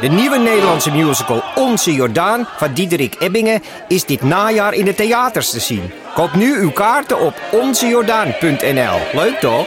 De nieuwe Nederlandse musical Onze Jordaan van Diederik Ebbingen is dit najaar in de theaters te zien. Koop nu uw kaarten op onzejordaan.nl. Leuk toch?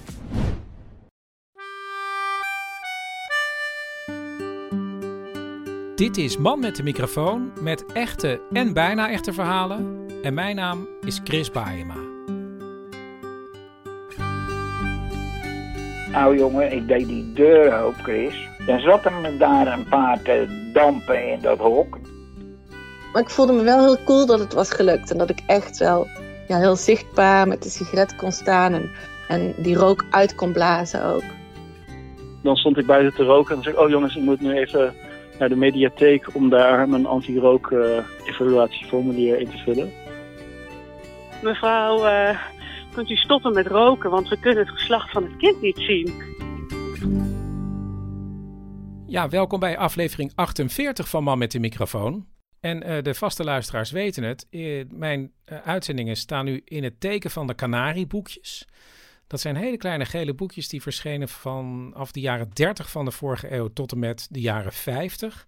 Dit is Man met de microfoon met echte en bijna echte verhalen. En mijn naam is Chris Baayema. Nou jongen, ik deed die deur open, Chris. Dan zat er daar een paar te dampen in dat hok. Maar ik voelde me wel heel cool dat het was gelukt. En dat ik echt wel ja, heel zichtbaar met de sigaret kon staan. En, en die rook uit kon blazen ook. Dan stond ik buiten te roken en zei ik, oh jongens, ik moet nu even naar de mediatheek om daar mijn anti-rook eh, evaluatieformulier in te vullen. Mevrouw, eh, kunt u stoppen met roken, want we kunnen het geslacht van het kind niet zien. Ja, welkom bij aflevering 48 van Man met de microfoon. En eh, de vaste luisteraars weten het. mijn uitzendingen staan nu in het teken van de Canarieboekjes. Dat zijn hele kleine gele boekjes die verschenen vanaf de jaren 30 van de vorige eeuw tot en met de jaren 50.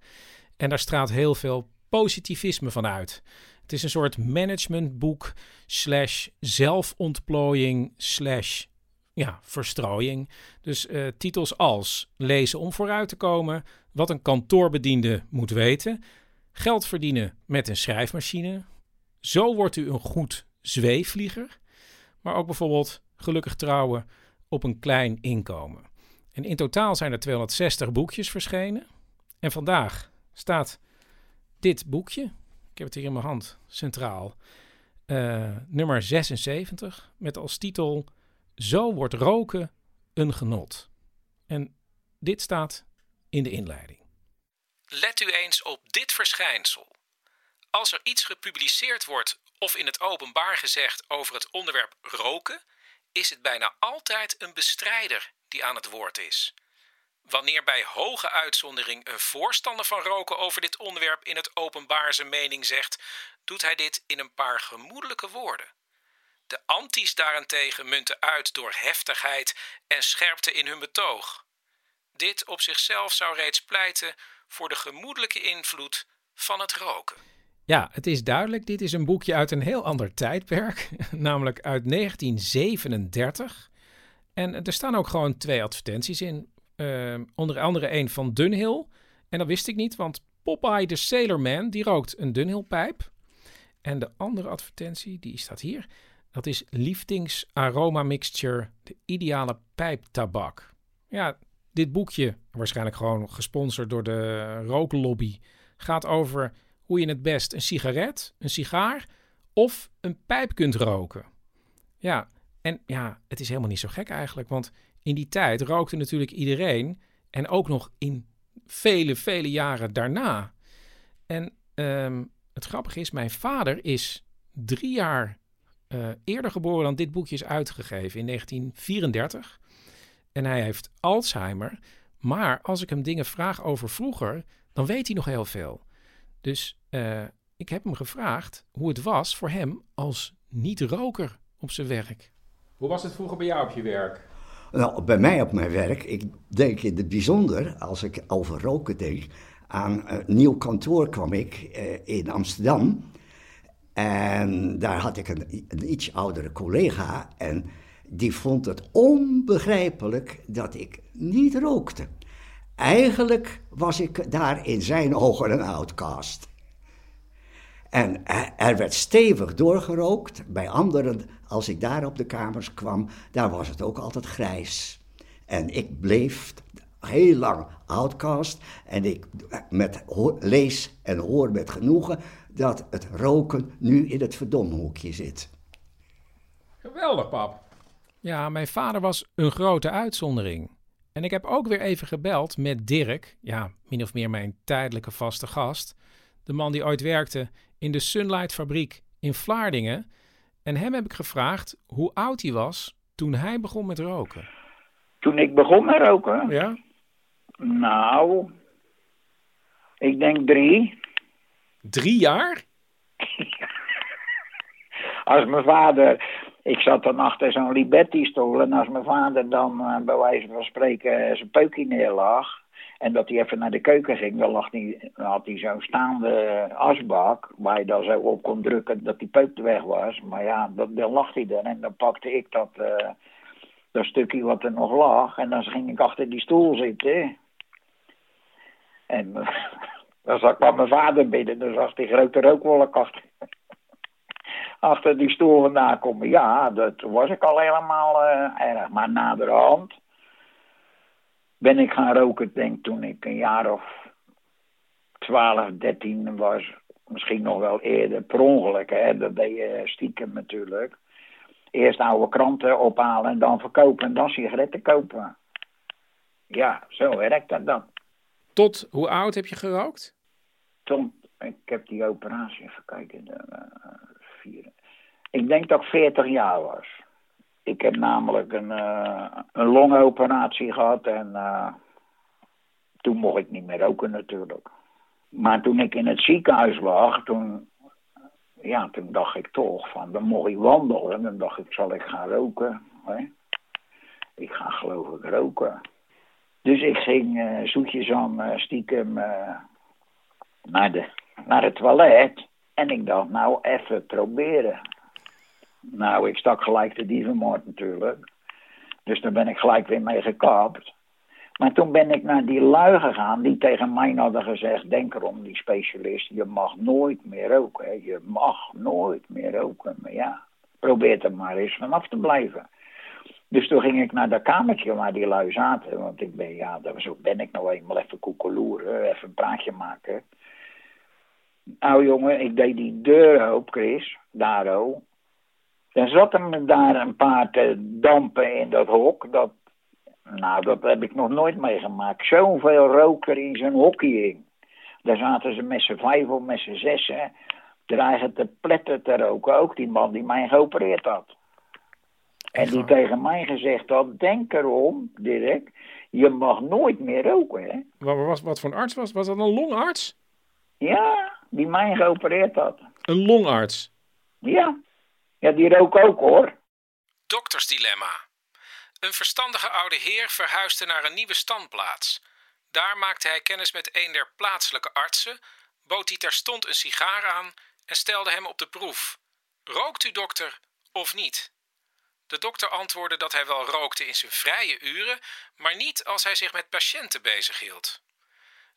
En daar straalt heel veel positivisme van uit. Het is een soort managementboek slash zelfontplooiing slash ja, verstrooiing. Dus eh, titels als lezen om vooruit te komen, wat een kantoorbediende moet weten, geld verdienen met een schrijfmachine, zo wordt u een goed zweefvlieger, maar ook bijvoorbeeld gelukkig trouwen op een klein inkomen. En in totaal zijn er 260 boekjes verschenen. En vandaag staat dit boekje, ik heb het hier in mijn hand, centraal, eh, nummer 76, met als titel Zo wordt roken een genot. En dit staat in de inleiding. Let u eens op dit verschijnsel. Als er iets gepubliceerd wordt of in het openbaar gezegd over het onderwerp roken, is het bijna altijd een bestrijder die aan het woord is. Wanneer bij hoge uitzondering een voorstander van roken over dit onderwerp in het openbaar zijn mening zegt, doet hij dit in een paar gemoedelijke woorden. De antis daarentegen munten uit door heftigheid en scherpte in hun betoog. Dit op zichzelf zou reeds pleiten voor de gemoedelijke invloed van het roken. Ja, het is duidelijk. Dit is een boekje uit een heel ander tijdperk, namelijk uit 1937. En er staan ook gewoon twee advertenties in. Eh, onder andere een van Dunhill. En dat wist ik niet, want Popeye de Sailorman, die rookt een Dunhill-pijp. En de andere advertentie, die staat hier. Dat is Lieftings Aroma Mixture, de ideale pijptabak. Ja, dit boekje, waarschijnlijk gewoon gesponsord door de rooklobby, gaat over hoe je het best een sigaret, een sigaar of een pijp kunt roken. Ja, en ja, het is helemaal niet zo gek eigenlijk, want in die tijd rookte natuurlijk iedereen en ook nog in vele, vele jaren daarna. En ehm, het grappige is, mijn vader is drie jaar eh, eerder geboren dan dit boekje is uitgegeven, in 1934. En hij heeft Alzheimer. Maar als ik hem dingen vraag over vroeger, dan weet hij nog heel veel. Dus eh, ik heb hem gevraagd hoe het was voor hem als niet-roker op zijn werk. Hoe was het vroeger bij jou op je werk? Nou, bij mij op mijn werk, ik denk in het bijzonder, als ik over roken denk, aan een nieuw kantoor kwam ik eh, in Amsterdam. En daar had ik een, een iets oudere collega en die vond het onbegrijpelijk dat ik niet rookte. Eigenlijk was ik daar in zijn ogen een outcast. En er werd stevig doorgerookt. Bij anderen, als ik daar op de kamers kwam, daar was het ook altijd grijs. En ik bleef heel lang outcast. En ik met, lees en hoor met genoegen dat het roken nu in het verdomhoekje zit. Geweldig, pap. Ja, mijn vader was een grote uitzondering. En ik heb ook weer even gebeld met Dirk, ja, min of meer mijn tijdelijke vaste gast. De man die ooit werkte in de Sunlight fabriek in Vlaardingen. En hem heb ik gevraagd hoe oud hij was toen hij begon met roken. Toen ik begon met roken? Ja. Nou, ik denk drie. Drie jaar? als mijn vader... Ik zat dan achter zo'n Liberty-stoel en als mijn vader dan uh, bij wijze van spreken zijn peukje neerlag... en dat hij even naar de keuken ging, dan, lag die, dan had hij zo'n staande asbak... waar je dan zo op kon drukken dat die peuk weg was. Maar ja, dan lag hij er en dan pakte ik dat, uh, dat stukje wat er nog lag... en dan ging ik achter die stoel zitten... En dan kwam mijn vader binnen, dan zag die grote rookwolk achter, achter die stoel vandaan komen. Ja, dat was ik al helemaal uh, erg. Maar naderhand ben ik gaan roken, denk toen ik een jaar of 12, 13 was. Misschien nog wel eerder, per ongeluk, hè. Dat deed je stiekem natuurlijk. Eerst oude kranten ophalen en dan verkopen en dan sigaretten kopen. Ja, zo werkt dat dan. Tot hoe oud heb je gerookt? Tot, ik heb die operatie, even kijken, de, uh, Ik denk dat ik 40 jaar was. Ik heb namelijk een, uh, een longoperatie gehad en uh, toen mocht ik niet meer roken natuurlijk. Maar toen ik in het ziekenhuis lag, toen, ja, toen dacht ik toch van, dan mocht ik wandelen. En dan dacht ik, zal ik gaan roken? Hè? Ik ga geloof ik roken. Dus ik ging uh, zoetjes aan stiekem naar, de, naar het toilet. En ik dacht, nou, even proberen. Nou, ik stak gelijk de dievenmoord natuurlijk. Dus daar ben ik gelijk weer mee gekapt. Maar toen ben ik naar die lui gegaan die tegen mij hadden gezegd... denk erom, die specialist, je mag nooit meer roken. Hè. Je mag nooit meer roken. Maar ja, probeer er maar eens vanaf te blijven. Dus toen ging ik naar dat kamertje waar die lui zaten. Want ik ben, ja, zo ben ik nou eenmaal even koekeloeren, even een praatje maken. Nou jongen, ik deed die deur op, Chris, daar ook. Dan zat er daar een paar te dampen in dat hok. Dat, nou, dat heb ik nog nooit meegemaakt. Zoveel roker in zijn hokje in. Daar zaten ze met z'n vijf of met z'n zessen. Dreigen te pletten te roken. Ook die man die mij geopereerd had. En die tegen mij gezegd had, denk erom, Dirk, je mag nooit meer roken, hè. Wat, was, wat voor een arts was? Was dat een longarts? Ja, die mij geopereerd had. Een longarts? Ja. Ja, die rook ook, hoor. Doktersdilemma. Een verstandige oude heer verhuisde naar een nieuwe standplaats. Daar maakte hij kennis met een der plaatselijke artsen, bood hij terstond een sigaar aan en stelde hem op de proef. Rookt u, dokter, of niet? De dokter antwoordde dat hij wel rookte in zijn vrije uren, maar niet als hij zich met patiënten bezighield.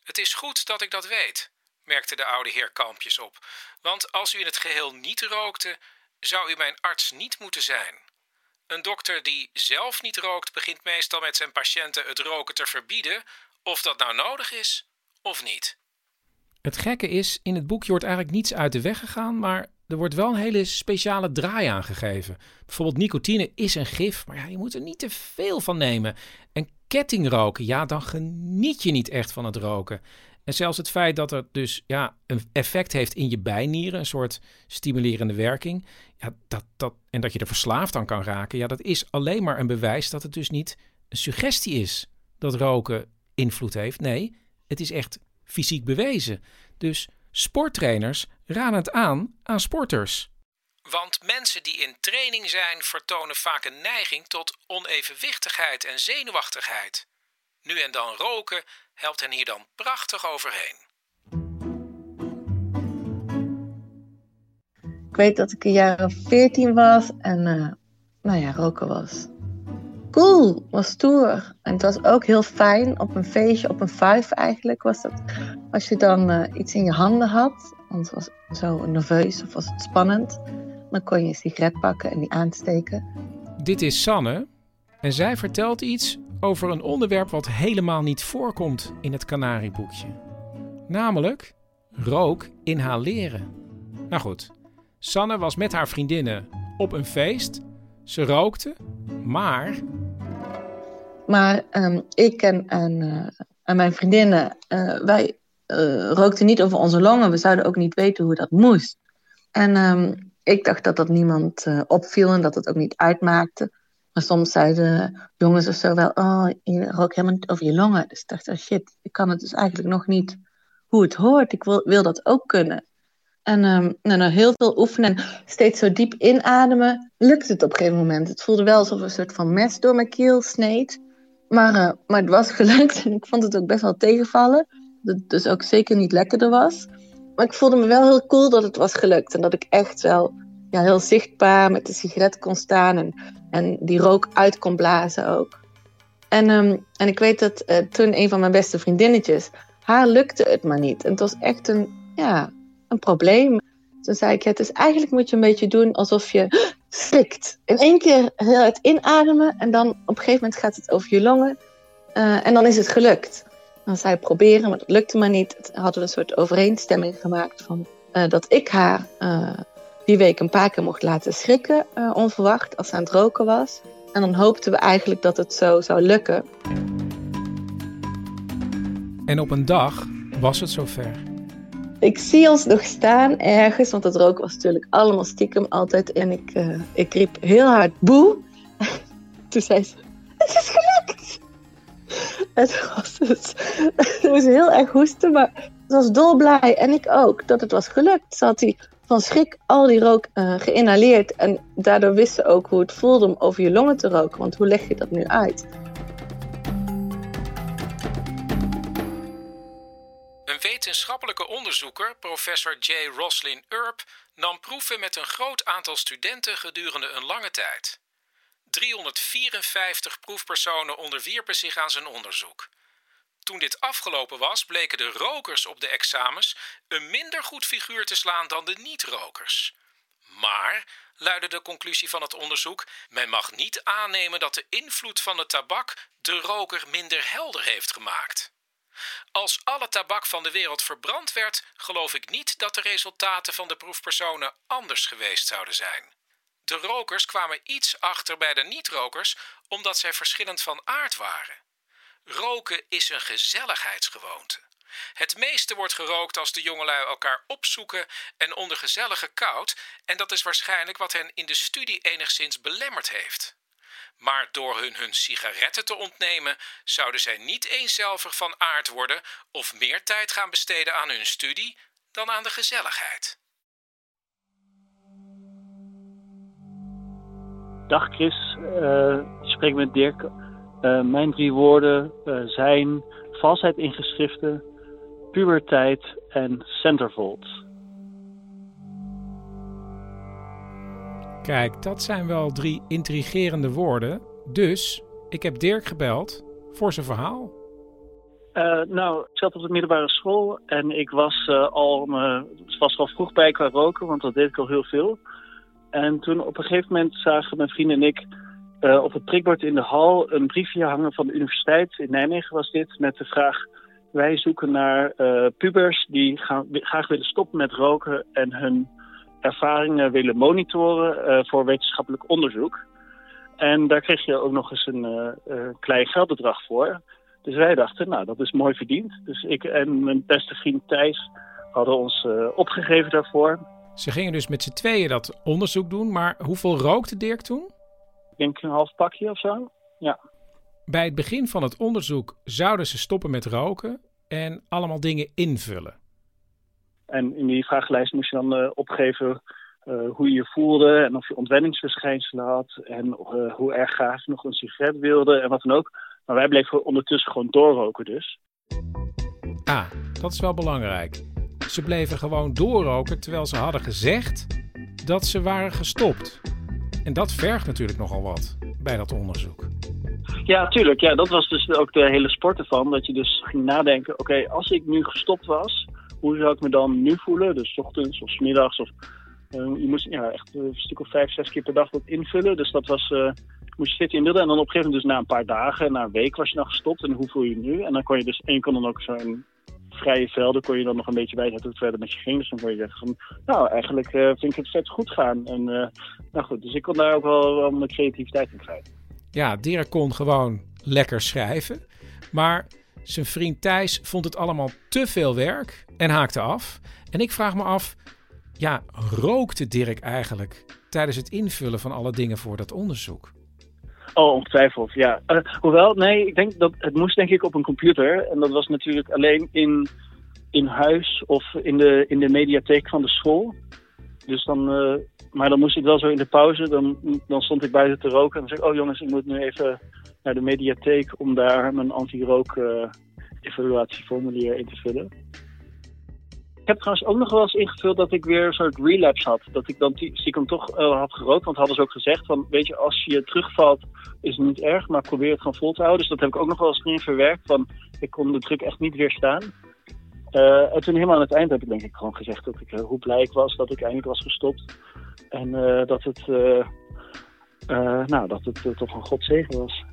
Het is goed dat ik dat weet, merkte de oude heer kalmpjes op, want als u in het geheel niet rookte, zou u mijn arts niet moeten zijn. Een dokter die zelf niet rookt, begint meestal met zijn patiënten het roken te verbieden, of dat nou nodig is of niet. Het gekke is, in het boekje wordt eigenlijk niets uit de weg gegaan, maar er wordt wel een hele speciale draai aangegeven. Bijvoorbeeld nicotine is een gif, maar ja, je moet er niet te veel van nemen. En kettingroken, ja, dan geniet je niet echt van het roken. En zelfs het feit dat het dus ja, een effect heeft in je bijnieren, een soort stimulerende werking, ja, dat, dat, en dat je er verslaafd aan kan raken, ja, dat is alleen maar een bewijs dat het dus niet een suggestie is dat roken invloed heeft. Nee, het is echt fysiek bewezen. Dus sporttrainers raden het aan aan sporters. Want mensen die in training zijn vertonen vaak een neiging tot onevenwichtigheid en zenuwachtigheid. Nu en dan roken helpt hen hier dan prachtig overheen. Ik weet dat ik een jaar of 14 was en uh, nou ja, roken was cool, was stoer. En het was ook heel fijn op een feestje, op een vijf eigenlijk was dat. Als je dan uh, iets in je handen had, want het was zo nerveus of was het spannend, dan kon je een sigaret pakken en die aansteken. Dit is Sanne en zij vertelt iets over een onderwerp wat helemaal niet voorkomt in het Canarieboekje. Namelijk rook inhaleren. Nou goed, Sanne was met haar vriendinnen op een feest. Ze rookte, maar maar um, ik en, en, uh, en, mijn vriendinnen, uh, wij uh, rookten niet over onze longen. We zouden ook niet weten hoe dat moest. En um, ik dacht dat dat niemand opviel en dat het ook niet uitmaakte. Maar soms zeiden jongens of zo wel, oh, je rookt helemaal niet over je longen. Dus ik dacht, oh shit, ik kan het dus eigenlijk nog niet hoe het hoort. Ik wil, wil dat ook kunnen. En um, heel veel oefenen en steeds zo diep inademen, lukt het op een gegeven moment. Het voelde wel alsof een soort van mes door mijn keel sneed. Maar, uh, maar het was gelukt en ik vond het ook best wel tegenvallen. Dat het dus ook zeker niet lekkerder was. Maar ik voelde me wel heel cool dat het was gelukt. En dat ik echt wel heel zichtbaar met de sigaret kon staan. En, en die rook uit kon blazen ook. En, um, en ik weet dat uh, toen een van mijn beste vriendinnetjes... haar lukte het maar niet. En het was echt een, ja, een probleem. Toen zei ik, ja, het is eigenlijk moet je een beetje doen alsof je slikt. In één keer heel hard inademen en dan op een gegeven moment gaat het over je longen. Uh, en dan is het gelukt. Dan zei ik proberen, maar dat lukte maar niet. Hadden we een soort overeenstemming gemaakt van uh, dat ik haar die week een paar keer mocht laten schrikken, onverwacht, als ze aan het roken was. En dan hoopten we eigenlijk dat het zo zou lukken. En op een dag was het zover. Ik zie ons nog staan ergens, want het rook was natuurlijk allemaal stiekem altijd. En ik, uh, ik riep heel hard boe. Toen zei ze, het is gelukt! Het was, dus, het was heel erg hoesten, maar ze was dolblij. En ik ook, dat het was gelukt. Ze had die van schrik al die rook uh, geïnhaleerd. En daardoor wist ze ook hoe het voelde om over je longen te roken. Want hoe leg je dat nu uit? Een wetenschappelijke onderzoeker, professor J. Roslin Earp, nam proeven met een groot aantal studenten gedurende een lange tijd. 354 proefpersonen onderwierpen zich aan zijn onderzoek. Toen dit afgelopen was, bleken de rokers op de examens een minder goed figuur te slaan dan de niet-rokers. Maar, luidde de conclusie van het onderzoek, men mag niet aannemen dat de invloed van de tabak de roker minder helder heeft gemaakt. Als alle tabak van de wereld verbrand werd, geloof ik niet dat de resultaten van de proefpersonen anders geweest zouden zijn. De rokers kwamen iets achter bij de niet-rokers omdat zij verschillend van aard waren. Roken is een gezelligheidsgewoonte. Het meeste wordt gerookt als de jongelui elkaar opzoeken en onder gezellige koud, en dat is waarschijnlijk wat hen in de studie enigszins belemmerd heeft. Maar door hun hun sigaretten te ontnemen, zouden zij niet eenzelvig van aard worden of meer tijd gaan besteden aan hun studie dan aan de gezelligheid. Dag Chris, uh, ik spreek met Dirk. Uh, mijn drie woorden uh, zijn valsheid in geschriften, puberteit en centerfold. Kijk, dat zijn wel drie intrigerende woorden. Dus ik heb Dirk gebeld voor zijn verhaal. Uh, nou, ik zat op de middelbare school en ik was, uh, al, uh, was al vroeg bij qua roken, want dat deed ik al heel veel. En toen op een gegeven moment zagen mijn vrienden en ik op het prikbord in de hal een briefje hangen van de universiteit. In Nijmegen was dit, met de vraag... Wij zoeken naar pubers die gaan, graag willen stoppen met roken en hun ervaringen willen monitoren uh, voor wetenschappelijk onderzoek. En daar kreeg je ook nog eens een klein geldbedrag voor. Dus wij dachten, nou, dat is mooi verdiend. Dus ik en mijn beste vriend Thijs hadden ons opgegeven daarvoor. Ze gingen dus met z'n tweeën dat onderzoek doen, maar hoeveel rookte Dirk toen? Ik denk een half pakje of zo, ja. Bij het begin van het onderzoek zouden ze stoppen met roken en allemaal dingen invullen. En in die vragenlijst moest je dan uh, opgeven uh, hoe je je voelde en of je ontwenningsverschijnselen had en uh, hoe erg graag je nog een sigaret wilde en wat dan ook. Maar wij bleven ondertussen gewoon doorroken dus. Ah, dat is wel belangrijk. Ze bleven gewoon doorroken terwijl ze hadden gezegd dat ze waren gestopt. En dat vergt natuurlijk nogal wat bij dat onderzoek. Ja, tuurlijk. Ja, dat was dus ook de hele sport ervan. Dat je dus ging nadenken, oké, als ik nu gestopt was, hoe zou ik me dan nu voelen? Dus ochtends of middags. Of, uh, je moest ja, echt een stuk of vijf, zes keer per dag dat invullen. Dus dat was, uh, moest je zitten inbeelden. En dan op een gegeven moment dus na een paar dagen, na een week was je dan gestopt. En hoe voel je je nu? En dan kon je dus, en je kon dan ook zo'n vrije velden, kon je dan nog een beetje bijzetten hoe verder met je ging. Dus dan kon je zeggen van, nou eigenlijk uh, vind ik het vet goed gaan. En nou goed, dus ik kon daar ook wel, wel mijn creativiteit in krijgen. Ja, Dirk kon gewoon lekker schrijven. Maar Zijn vriend Thijs vond het allemaal te veel werk en haakte af. En ik vraag me af, ja, rookte Dirk eigenlijk tijdens het invullen van alle dingen voor dat onderzoek? Oh, ongetwijfeld, ja. Uh, hoewel, nee, ik denk dat het moest denk ik op een computer. En dat was natuurlijk alleen in, in huis of in de, in de mediatheek van de school. Dus dan, uh, maar dan moest ik wel zo in de pauze, dan, dan stond ik buiten te roken. En dan zei ik, oh jongens, ik moet nu even naar de mediatheek om daar mijn anti-rook uh, evaluatieformulier in te vullen. Ik heb trouwens ook nog wel eens ingevuld dat ik weer een soort relapse had. Dat ik dan stiekem toch uh, had gerookt. Want hadden ze ook gezegd van, weet je, als je terugvalt is het niet erg, maar probeer het gewoon vol te houden. Dus dat heb ik ook nog wel eens erin verwerkt. Van, ik kon de druk echt niet weerstaan. Uh, en toen helemaal aan het eind heb ik denk ik gewoon gezegd dat ik, uh, hoe blij ik was dat ik eindelijk was gestopt. En dat het, nou, dat het toch een godzegen was.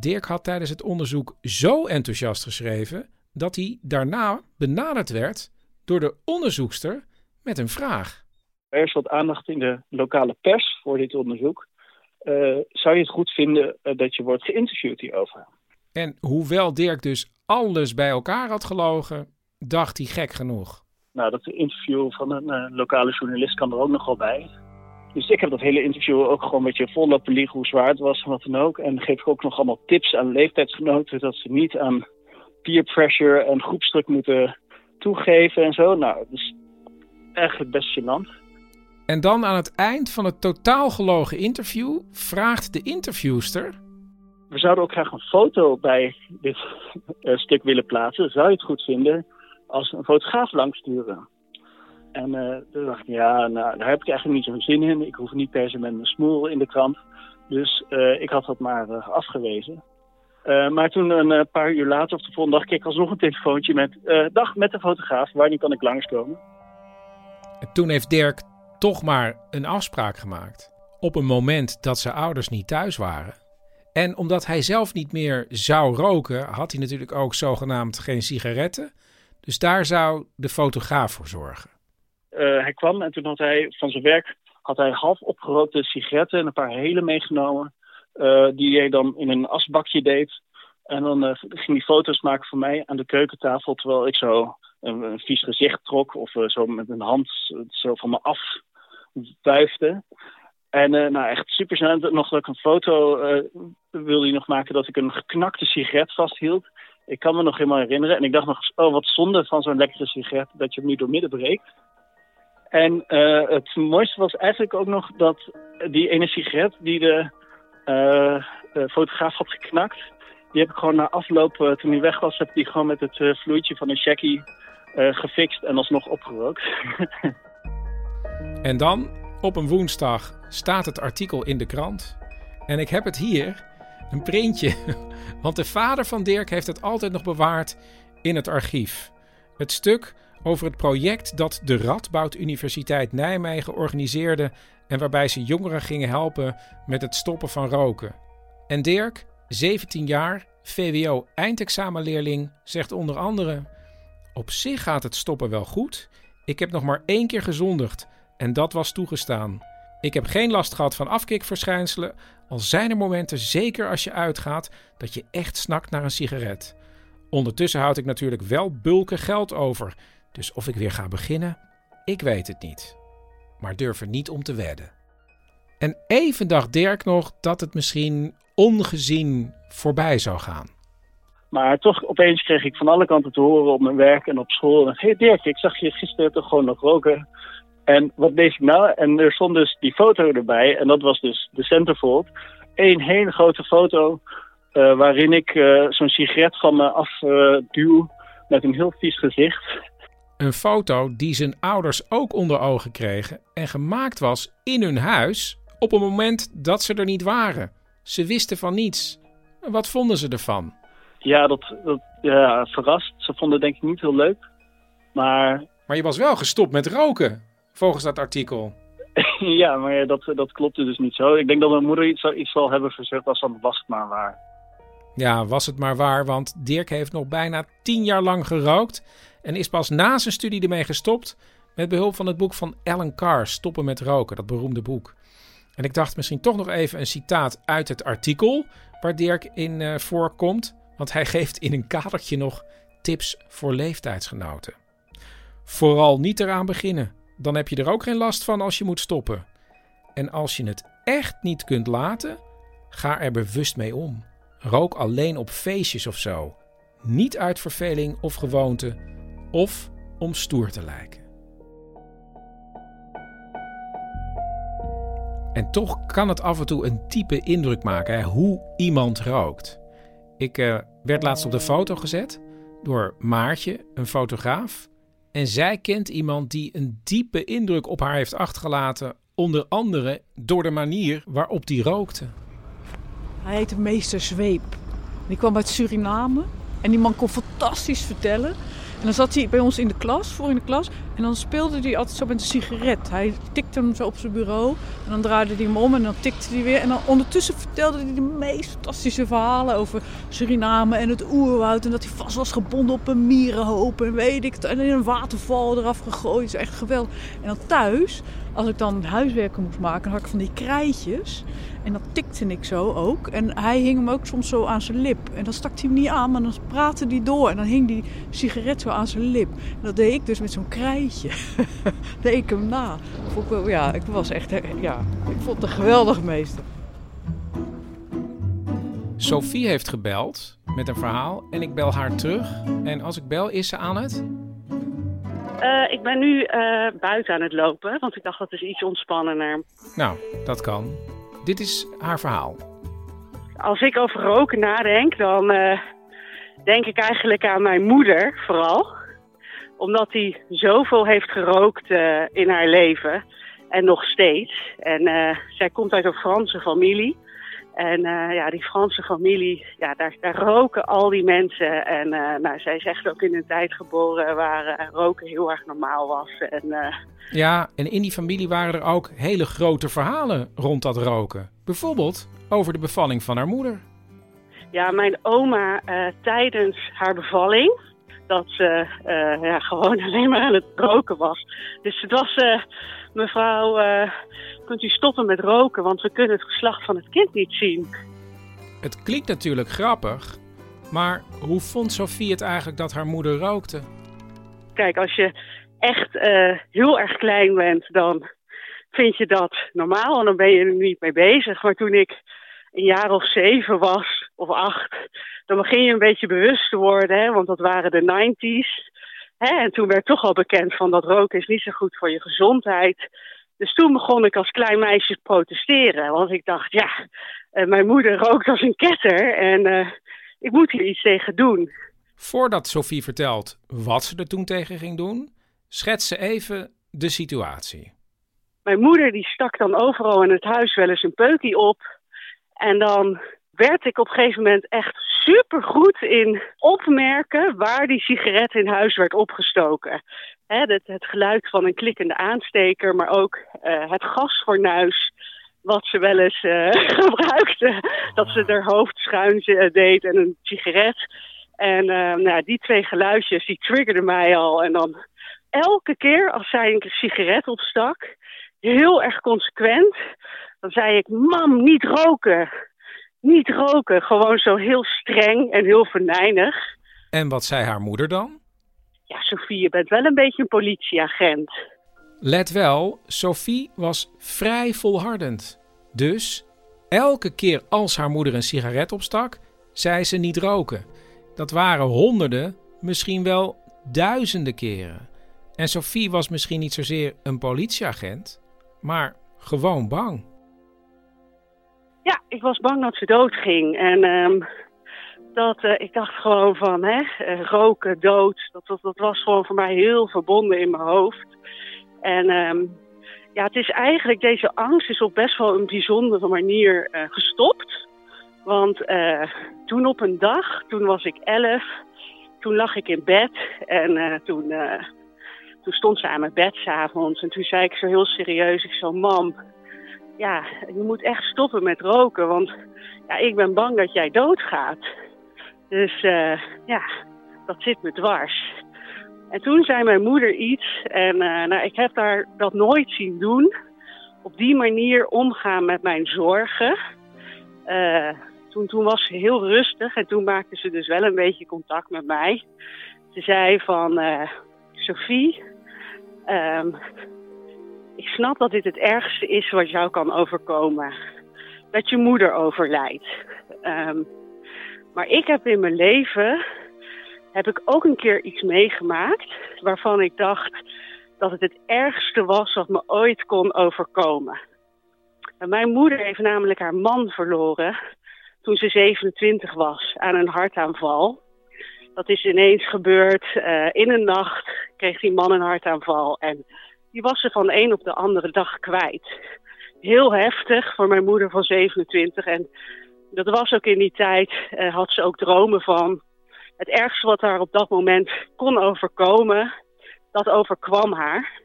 Dirk had tijdens het onderzoek zo enthousiast geschreven dat hij daarna benaderd werd door de onderzoekster met een vraag. Er is wat aandacht in de lokale pers voor dit onderzoek. Uh, zou je het goed vinden uh, dat je wordt geïnterviewd hierover? En hoewel Dirk dus alles bij elkaar had gelogen, dacht hij gek genoeg. Nou, dat interview van een uh, lokale journalist kan er ook nog wel bij. Dus ik heb dat hele interview ook gewoon een beetje vol laten liegen hoe zwaar het was en wat dan ook. En geef ik ook nog allemaal tips aan leeftijdsgenoten dat ze niet aan peer pressure en groepsdruk moeten toegeven en zo. Nou, dus eigenlijk best gênant. En dan aan het eind van het totaal gelogen interview vraagt de interviewster... We zouden ook graag een foto bij dit uh, stuk willen plaatsen. Zou je het goed vinden als een fotograaf langsturen? En uh, toen dacht ik, ja, nou, daar heb ik eigenlijk niet zo'n zin in. Ik hoef niet per se met mijn smoel in de krant. Dus uh, ik had dat maar afgewezen. Uh, maar toen een uh, paar uur later, of de volgende dag, kreeg ik alsnog een telefoontje met... Uh, dag, met de fotograaf, wanneer kan ik langskomen? Toen heeft Dirk toch maar een afspraak gemaakt. Op een moment dat zijn ouders niet thuis waren. En omdat hij zelf niet meer zou roken, had hij natuurlijk ook zogenaamd geen sigaretten. Dus daar zou de fotograaf voor zorgen. hij kwam en toen had hij van zijn werk had hij half opgerookte sigaretten en een paar hele meegenomen. Uh, die hij dan in een asbakje deed. En dan uh, ging hij foto's maken van mij aan de keukentafel. Terwijl ik zo een, een vies gezicht trok. Of uh, zo met een hand zo van me af wuifde. En nou echt super snel. Nog dat ik een foto wilde hij nog maken dat ik een geknakte sigaret vasthield. Ik kan me nog helemaal herinneren. En ik dacht nog, oh wat zonde van zo'n lekkere sigaret dat je hem nu door midden breekt. En het mooiste was eigenlijk ook nog dat die ene sigaret die de fotograaf had geknakt. Die heb ik gewoon na afloop, uh, toen hij weg was, heb ik die gewoon met het vloeitje van een shaggy gefixt en alsnog opgerookt. en dan, op een woensdag, staat het artikel in de krant. En ik heb het hier, een printje. Want de vader van Dirk heeft het altijd nog bewaard in het archief. Het stuk over het project dat de Radboud Universiteit Nijmegen organiseerde en waarbij ze jongeren gingen helpen met het stoppen van roken. En Dirk, 17 jaar, VWO eindexamenleerling, zegt onder andere: Op zich gaat het stoppen wel goed. Ik heb nog maar één keer gezondigd en dat was toegestaan. Ik heb geen last gehad van afkikverschijnselen, al zijn er momenten, zeker als je uitgaat, dat je echt snakt naar een sigaret. Ondertussen houd ik natuurlijk wel bulken geld over, dus of ik weer ga beginnen, ik weet het niet maar durf er niet om te wedden. En even dacht Dirk nog dat het misschien ongezien voorbij zou gaan. Maar toch opeens kreeg ik van alle kanten te horen op mijn werk en op school. Hé hey Dirk, ik zag je gisteren toch gewoon nog roken. En wat deed ik nou? En er stond dus die foto erbij. En dat was dus de centerfold. Eén hele grote foto uh, waarin ik uh, zo'n sigaret van me afduw uh, met een heel vies gezicht. Een foto die zijn ouders ook onder ogen kregen en gemaakt was in hun huis op een moment dat ze er niet waren. Ze wisten van niets. Wat vonden ze ervan? Ja, dat, dat ja, verrast. Ze vonden het denk ik niet heel leuk. Maar... Maar je was wel gestopt met roken, volgens dat artikel. ja, maar dat, dat klopte dus niet zo. Ik denk dat mijn moeder iets, iets zal hebben gezegd als dan was het maar waar. Ja, was het maar waar, want Dirk heeft nog bijna tien jaar lang gerookt en is pas na zijn studie ermee gestopt met behulp van het boek van Alan Carr, Stoppen met roken, dat beroemde boek. En ik dacht misschien toch nog even een citaat uit het artikel, waar Dirk in uh, voorkomt, want hij geeft in een kadertje nog tips voor leeftijdsgenoten. Vooral niet eraan beginnen, dan heb je er ook geen last van als je moet stoppen. En als je het echt niet kunt laten, ga er bewust mee om. Rook alleen op feestjes of zo. Niet uit verveling of gewoonte, of om stoer te lijken. En toch kan het af en toe een type indruk maken hoe iemand rookt. Ik uh, werd laatst op de foto gezet door Maartje, een fotograaf. En zij kent iemand die een diepe indruk op haar heeft achtergelaten, onder andere door de manier waarop hij rookte. Hij heette Meester Zweep. Die kwam uit Suriname en die man kon fantastisch vertellen. En dan zat hij bij ons in de klas, voor in de klas. En dan speelde hij altijd zo met een sigaret. Hij tikte hem zo op zijn bureau. En dan draaide hij hem om en dan tikte hij weer. En dan ondertussen vertelde hij de meest fantastische verhalen over Suriname en het oerwoud. En dat hij vast was gebonden op een mierenhoop en weet ik. En in een waterval eraf gegooid. Is echt geweldig. En dan thuis, als ik dan huiswerken moest maken, dan had ik van die krijtjes. En dat tikte ik zo ook. En hij hing hem ook soms zo aan zijn lip. En dan stak hij hem niet aan, maar dan praatte hij door. En dan hing die sigaret zo aan zijn lip. En dat deed ik dus met zo'n krijtje. deed ik hem na. Vond ik, ja, ik was echt, ja, ik vond het een geweldig meester. Sophie heeft gebeld met een verhaal en ik bel haar terug. En als ik bel, is ze aan het? Uh, ik ben nu uh, buiten aan het lopen, want ik dacht dat is iets ontspannender. Nou, dat kan. Dit is haar verhaal. Als ik over roken nadenk, dan uh, denk ik eigenlijk aan mijn moeder vooral. Omdat die zoveel heeft gerookt uh, in haar leven. En nog steeds. En uh, zij komt uit een Franse familie. En ja, die Franse familie, ja, daar, daar roken al die mensen. En nou, zij zegt ook in een tijd geboren waar roken heel erg normaal was. En ja, en in die familie waren er ook hele grote verhalen rond dat roken. Bijvoorbeeld over de bevalling van haar moeder. Ja, mijn oma tijdens haar bevalling, dat ze uh, ja, gewoon alleen maar aan het roken was. Dus het was, uh, mevrouw, kunt u stoppen met roken, want we kunnen het geslacht van het kind niet zien. Het klinkt natuurlijk grappig, maar hoe vond Sophie het eigenlijk dat haar moeder rookte? Kijk, als je echt heel erg klein bent, dan vind je dat normaal en dan ben je er niet mee bezig. Maar toen ik een jaar of zeven was, of acht, dan begin je een beetje bewust te worden, hè, want dat waren de 90s. Hè, en toen werd toch al bekend van dat roken is niet zo goed voor je gezondheid. Dus toen begon ik als klein meisje te protesteren. Want ik dacht, ja, uh, mijn moeder rookt als een ketter en uh, ik moet hier iets tegen doen. Voordat Sophie vertelt wat ze er toen tegen ging doen, Schets ze even de situatie. Mijn moeder die stak dan overal in het huis wel eens een peukie op. En dan werd ik op een gegeven moment echt supergoed in opmerken waar die sigaret in huis werd opgestoken. het, geluid van een klikkende aansteker, maar ook uh, het gasfornuis wat ze wel eens uh, gebruikte. Dat ze haar hoofd schuin deed en een sigaret. En nou, die twee geluidjes die triggerden mij al. En dan elke keer als zij een sigaret opstak, heel erg consequent, dan zei ik: Mam, niet roken. Niet roken. Gewoon zo heel streng en heel venijnig. En wat zei haar moeder dan? Ja, Sophie, je bent wel een beetje een politieagent. Let wel, Sophie was vrij volhardend. Dus elke keer als haar moeder een sigaret opstak, zei ze niet roken. Dat waren honderden, misschien wel duizenden keren. En Sophie was misschien niet zozeer een politieagent, maar gewoon bang. Ik was bang dat ze doodging. En um, dat, uh, ik dacht gewoon van, hè, uh, roken, dood, dat, dat, dat, was gewoon voor mij heel verbonden in mijn hoofd. En um, ja, het is eigenlijk, deze angst is op best wel een bijzondere manier uh, gestopt. Want toen op een dag, toen was ik elf, toen lag ik in bed en toen toen stond ze aan mijn bed s'avonds en toen zei ik zo heel serieus, ik zo, mam, ja, je moet echt stoppen met roken, want ja, ik ben bang dat jij doodgaat. Dus uh, ja, dat zit me dwars. En toen zei mijn moeder iets en uh, nou, ik heb haar dat nooit zien doen. Op die manier omgaan met mijn zorgen. Uh, toen, toen was ze heel rustig en toen maakte ze dus wel een beetje contact met mij. Ze zei van, Sophie, um, ik snap dat dit het ergste is wat jou kan overkomen. Dat je moeder overlijdt. Um, maar ik heb in mijn leven heb ik ook een keer iets meegemaakt waarvan ik dacht dat het het ergste was wat me ooit kon overkomen. En mijn moeder heeft namelijk haar man verloren toen ze 27 was aan een hartaanval. Dat is ineens gebeurd. Uh, in een nacht kreeg die man een hartaanval en die was ze van een op de andere dag kwijt. Heel heftig voor mijn moeder van 27 en dat was ook in die tijd, uh, had ze ook dromen van. Het ergste wat haar op dat moment kon overkomen, dat overkwam haar.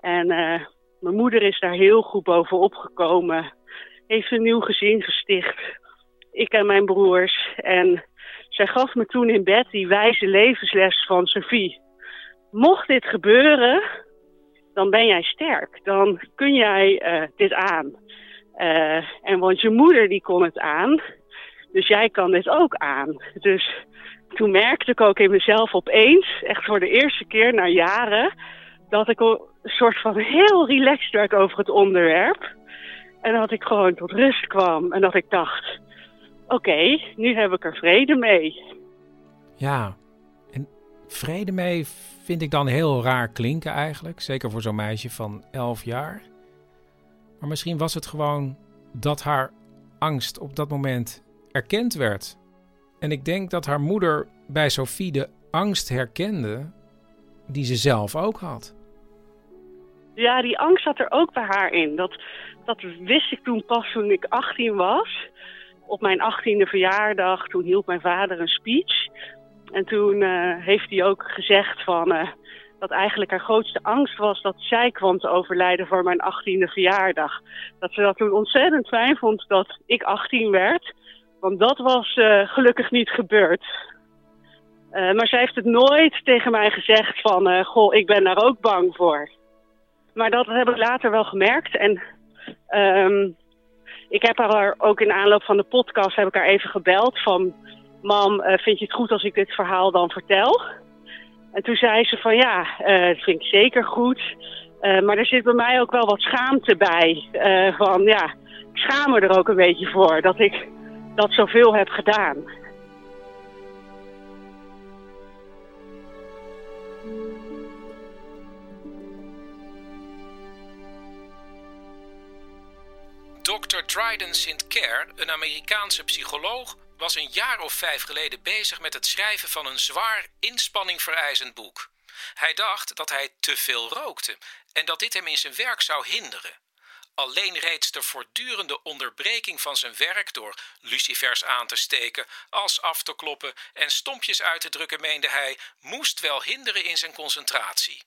En uh, mijn moeder is daar heel goed bovenop gekomen. Heeft een nieuw gezin gesticht. Ik en mijn broers. En zij gaf me toen in bed die wijze levensles van Sophie. Mocht dit gebeuren, dan ben jij sterk. Dan kun jij uh, dit aan. Uh, en want je moeder die kon het aan. Dus jij kan dit ook aan. Dus toen merkte ik ook in mezelf opeens, echt voor de eerste keer na jaren, dat ik een soort van heel relaxed werd over het onderwerp. En dat ik gewoon tot rust kwam en dat ik dacht, oké, nu heb ik er vrede mee. Ja, en vrede mee vind ik dan heel raar klinken eigenlijk. Zeker voor zo'n meisje van 11 jaar. Maar misschien was het gewoon dat haar angst op dat moment erkend werd. En ik denk dat haar moeder bij Sophie de angst herkende die ze zelf ook had. Ja, die angst zat er ook bij haar in. Dat, dat wist ik toen pas toen ik 18 was. Op mijn 18e verjaardag, toen hield mijn vader een speech. En toen uh, heeft hij ook gezegd van, uh, dat eigenlijk haar grootste angst was dat zij kwam te overlijden voor mijn 18e verjaardag. Dat ze dat toen ontzettend fijn vond dat ik 18 werd. Want dat was uh, gelukkig niet gebeurd. Maar zij heeft het nooit tegen mij gezegd van, goh, ik ben daar ook bang voor. Maar dat heb ik later wel gemerkt. En um, ik heb haar ook in aanloop van de podcast heb ik haar even gebeld van... Mam, vind je het goed als ik dit verhaal dan vertel? En toen zei ze van ja, dat vind ik zeker goed. Uh, maar er zit bij mij ook wel wat schaamte bij. Van ja, ik schaam me er ook een beetje voor dat ik dat zoveel heb gedaan. Dr. Dryden St. Clair, een Amerikaanse psycholoog, was een jaar of vijf geleden bezig met het schrijven van een zwaar inspanning vereisend boek. Hij dacht dat hij te veel rookte en dat dit hem in zijn werk zou hinderen. Alleen reeds de voortdurende onderbreking van zijn werk door lucifers aan te steken, as af te kloppen en stompjes uit te drukken, meende hij, moest wel hinderen in zijn concentratie.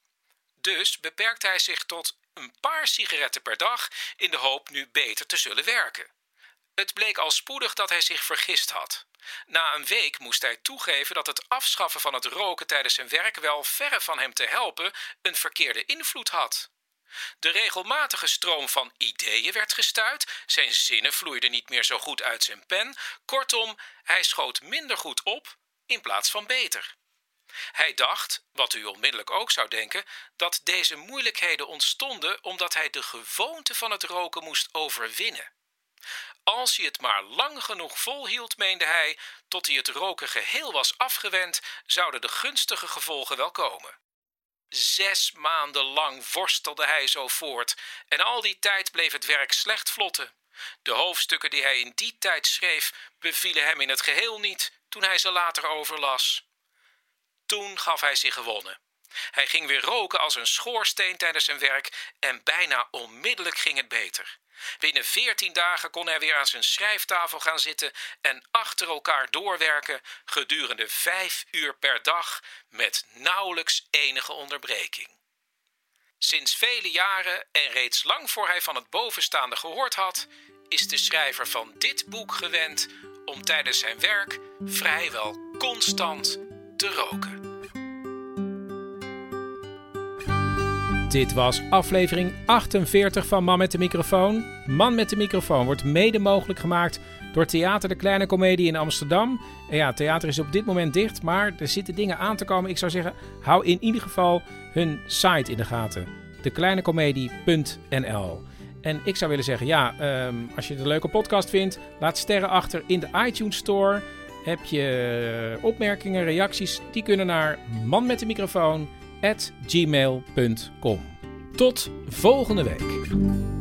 Dus beperkte hij zich tot een paar sigaretten per dag in de hoop nu beter te zullen werken. Het bleek al spoedig dat hij zich vergist had. Na een week moest hij toegeven dat het afschaffen van het roken tijdens zijn werk wel verre van hem te helpen een verkeerde invloed had. De regelmatige stroom van ideeën werd gestuit, zijn zinnen vloeiden niet meer zo goed uit zijn pen, kortom, hij schoot minder goed op in plaats van beter. Hij dacht, wat u onmiddellijk ook zou denken, dat deze moeilijkheden ontstonden omdat hij de gewoonte van het roken moest overwinnen. Als hij het maar lang genoeg volhield, meende hij, tot hij het roken geheel was afgewend, zouden de gunstige gevolgen wel komen. Zes maanden lang worstelde hij zo voort, en al die tijd bleef het werk slecht vlotten. De hoofdstukken die hij in die tijd schreef, bevielen hem in het geheel niet toen hij ze later overlas. Toen gaf hij zich gewonnen. Hij ging weer roken als een schoorsteen tijdens zijn werk en bijna onmiddellijk ging het beter. Binnen veertien dagen kon hij weer aan zijn schrijftafel gaan zitten en achter elkaar doorwerken gedurende vijf uur per dag met nauwelijks enige onderbreking. Sinds vele jaren en reeds lang voor hij van het bovenstaande gehoord had, is de schrijver van dit boek gewend om tijdens zijn werk vrijwel constant te roken. Dit was aflevering 48 van Man met de Microfoon. Man met de Microfoon wordt mede mogelijk gemaakt door Theater de Kleine Comedie in Amsterdam. En ja, theater is op dit moment dicht, maar er zitten dingen aan te komen. Ik zou zeggen, hou in ieder geval hun site in de gaten. dekleinecomedie.nl En ik zou willen zeggen, ja, ehm, als je het een leuke podcast vindt, laat sterren achter in de iTunes Store. Heb je opmerkingen, reacties, die kunnen naar manmetdemicrofoon@gmail.com. Tot volgende week.